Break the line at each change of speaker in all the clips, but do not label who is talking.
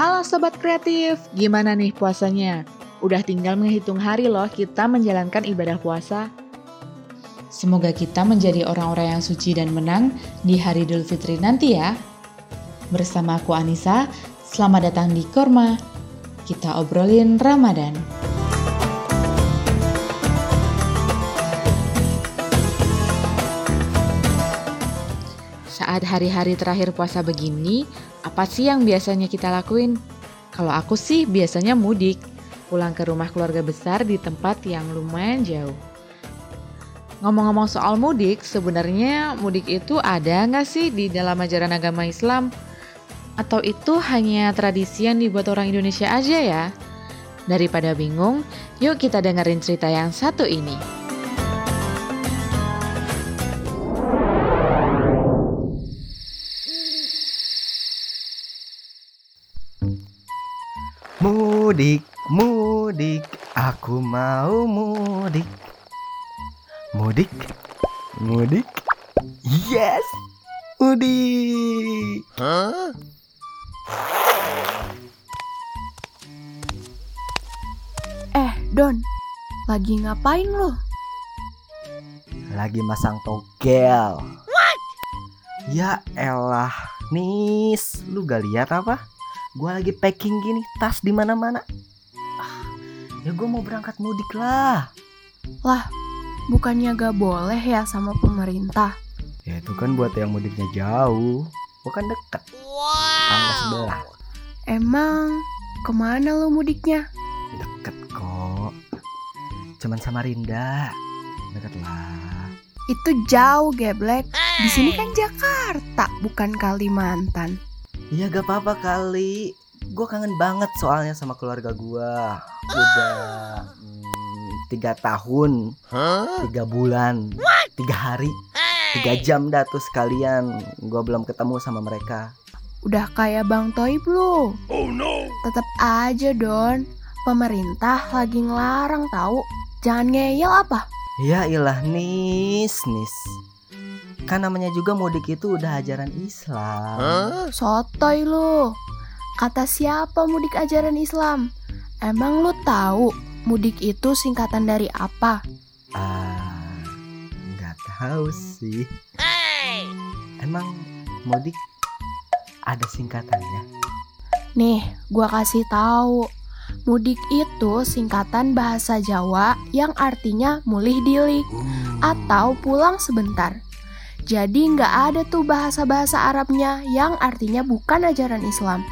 Halo Sobat Kreatif, gimana nih puasanya? Udah tinggal menghitung hari loh kita menjalankan ibadah puasa.
Semoga kita menjadi orang-orang yang suci dan menang di hari Idul Fitri nanti ya. Bersama aku Anissa, selamat datang di Korma. Kita obrolin Ramadan.
Saat hari-hari terakhir puasa begini, apa sih yang biasanya kita lakuin? Kalau aku sih biasanya mudik, pulang ke rumah keluarga besar di tempat yang lumayan jauh. Ngomong-ngomong soal mudik, sebenarnya mudik itu ada nggak sih di dalam ajaran agama Islam? Atau itu hanya tradisi yang dibuat orang Indonesia aja ya? Daripada bingung, yuk kita dengerin cerita yang satu ini.
Mudik, mudik, aku mau mudik. Mudik, mudik, yes, mudik.
Eh, Don, lagi ngapain lo?
Lagi masang togel. Ya elah, Nis, lu gak lihat apa? Gua lagi packing gini, tas di mana-mana. Ah, ya gua mau berangkat mudik lah.
Lah, bukannya gak boleh ya sama pemerintah?
Ya itu kan buat yang mudiknya jauh, bukan deket. Sebelah.
Emang ke mana lo mudiknya?
Deket kok. Cuman sama Rinda. Deket lah.
Itu jauh, geblek. Di sini kan Jakarta, bukan Kalimantan.
Iya gak apa-apa kali. Gue kangen banget soalnya sama keluarga gue. Udah hmm, tiga tahun, tiga bulan, tiga hari, tiga jam dah tuh sekalian. Gue belum ketemu sama mereka.
Udah kayak Bang Toib lo. Tetap aja, Don. Pemerintah lagi ngelarang tahu. Jangan ngeyel apa?
Ya ilah nis nis. Kan namanya juga mudik itu udah ajaran Islam.
Sotoy lu. Kata siapa mudik ajaran Islam? Emang lu tahu mudik itu singkatan dari apa?
Ah, nggak tahu sih. Emang mudik ada singkatannya?
Nih, gua kasih tahu. Mudik itu singkatan bahasa Jawa yang artinya mulih dili atau pulang sebentar. Jadi nggak ada tuh bahasa-bahasa Arabnya yang artinya bukan ajaran Islam.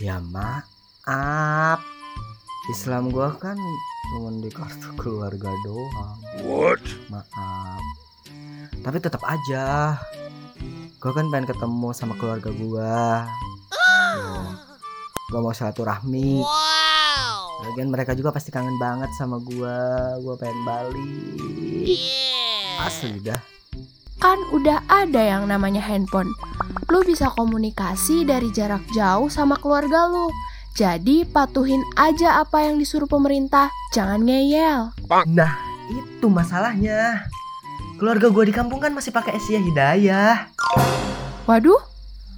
Ya maaf. Islam gua kan cuma di kartu keluarga doang. What? Maaf. Tapi tetap aja. Gua kan pengen ketemu sama keluarga gua. Gua mau silaturahmi. Lagian mereka juga pasti kangen banget sama gua. Gua pengen balik. Asli dah.
Kan udah ada yang namanya handphone. Lu bisa komunikasi dari jarak jauh sama keluarga lu. Jadi patuhin aja apa yang disuruh pemerintah. Jangan ngeyel.
Nah, itu masalahnya. Keluarga gua di kampung kan masih pakai Asia Hidayah.
Waduh,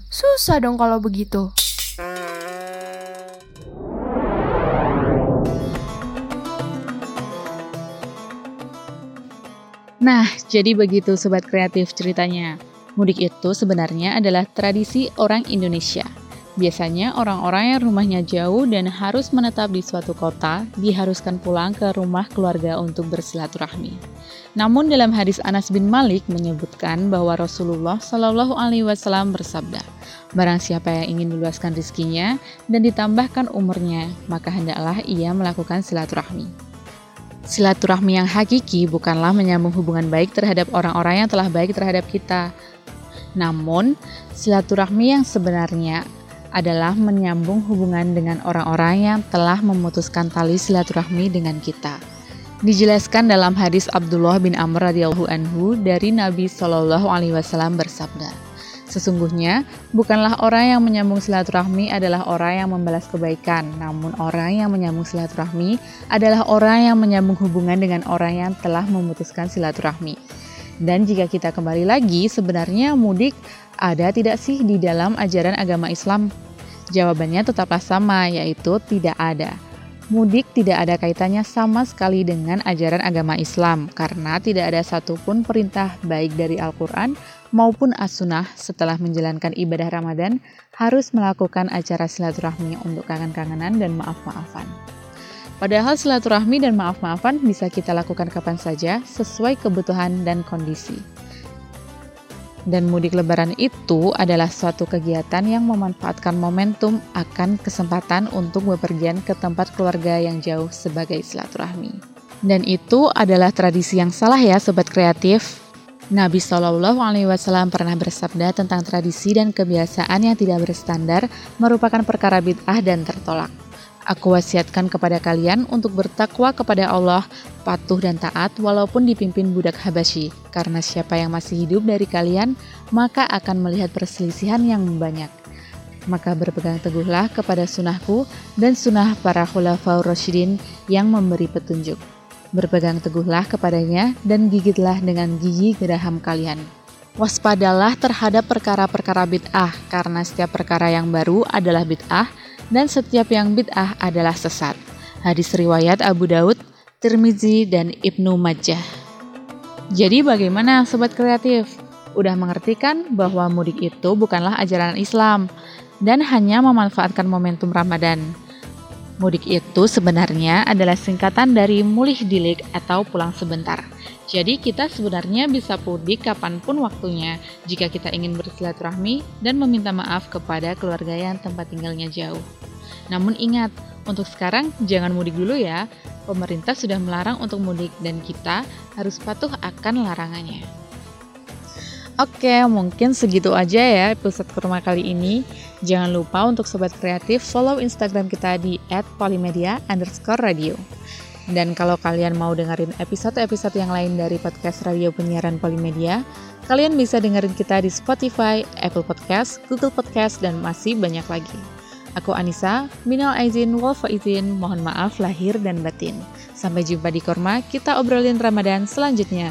susah dong kalau begitu.
Nah, jadi begitu sobat kreatif ceritanya. Mudik itu sebenarnya adalah tradisi orang Indonesia. Biasanya orang-orang yang rumahnya jauh dan harus menetap di suatu kota diharuskan pulang ke rumah keluarga untuk bersilaturahmi. Namun dalam hadis Anas bin Malik menyebutkan bahwa Rasulullah Shallallahu Alaihi Wasallam bersabda, Barang siapa yang ingin meluaskan rizkinya dan ditambahkan umurnya, maka hendaklah ia melakukan silaturahmi. Silaturahmi yang hakiki bukanlah menyambung hubungan baik terhadap orang-orang yang telah baik terhadap kita. Namun, silaturahmi yang sebenarnya adalah menyambung hubungan dengan orang-orang yang telah memutuskan tali silaturahmi dengan kita. Dijelaskan dalam hadis Abdullah bin Amr radhiyallahu anhu dari Nabi Shallallahu alaihi wasallam bersabda, Sesungguhnya, bukanlah orang yang menyambung silaturahmi adalah orang yang membalas kebaikan, namun orang yang menyambung silaturahmi adalah orang yang menyambung hubungan dengan orang yang telah memutuskan silaturahmi. Dan jika kita kembali lagi, sebenarnya mudik ada tidak sih di dalam ajaran agama Islam? Jawabannya tetaplah sama, yaitu tidak ada. Mudik tidak ada kaitannya sama sekali dengan ajaran agama Islam, karena tidak ada satupun perintah baik dari Al-Quran maupun As-Sunnah setelah menjalankan ibadah Ramadan harus melakukan acara silaturahmi untuk kangen-kangenan dan maaf-maafan. Padahal silaturahmi dan maaf-maafan bisa kita lakukan kapan saja sesuai kebutuhan dan kondisi. Dan mudik lebaran itu adalah suatu kegiatan yang memanfaatkan momentum akan kesempatan untuk bepergian ke tempat keluarga yang jauh sebagai silaturahmi. Dan itu adalah tradisi yang salah ya sobat kreatif. Nabi Shallallahu Alaihi Wasallam pernah bersabda tentang tradisi dan kebiasaan yang tidak berstandar merupakan perkara bid'ah dan tertolak. Aku wasiatkan kepada kalian untuk bertakwa kepada Allah, patuh dan taat walaupun dipimpin budak Habasyi. Karena siapa yang masih hidup dari kalian, maka akan melihat perselisihan yang banyak. Maka berpegang teguhlah kepada sunnahku dan sunnah para khulafaur rasyidin yang memberi petunjuk. Berpegang teguhlah kepadanya dan gigitlah dengan gigi geraham kalian. Waspadalah terhadap perkara-perkara bid'ah, karena setiap perkara yang baru adalah bid'ah, dan setiap yang bid'ah adalah sesat. Hadis riwayat Abu Daud, Tirmizi, dan Ibnu Majah. Jadi bagaimana sobat kreatif? Udah mengerti kan bahwa mudik itu bukanlah ajaran Islam dan hanya memanfaatkan momentum Ramadan. Mudik itu sebenarnya adalah singkatan dari mulih dilik atau pulang sebentar. Jadi kita sebenarnya bisa mudik kapan pun waktunya jika kita ingin bersilaturahmi dan meminta maaf kepada keluarga yang tempat tinggalnya jauh. Namun ingat, untuk sekarang jangan mudik dulu ya. Pemerintah sudah melarang untuk mudik dan kita harus patuh akan larangannya. Oke, mungkin segitu aja ya episode kurma kali ini. Jangan lupa untuk sobat kreatif follow Instagram kita di @polimedia underscore radio. Dan kalau kalian mau dengerin episode-episode yang lain dari podcast radio penyiaran Polimedia, kalian bisa dengerin kita di Spotify, Apple Podcast, Google Podcast, dan masih banyak lagi. Aku Anissa, minal aizin wal faizin, mohon maaf lahir dan batin. Sampai jumpa di Korma, kita obrolin Ramadan selanjutnya.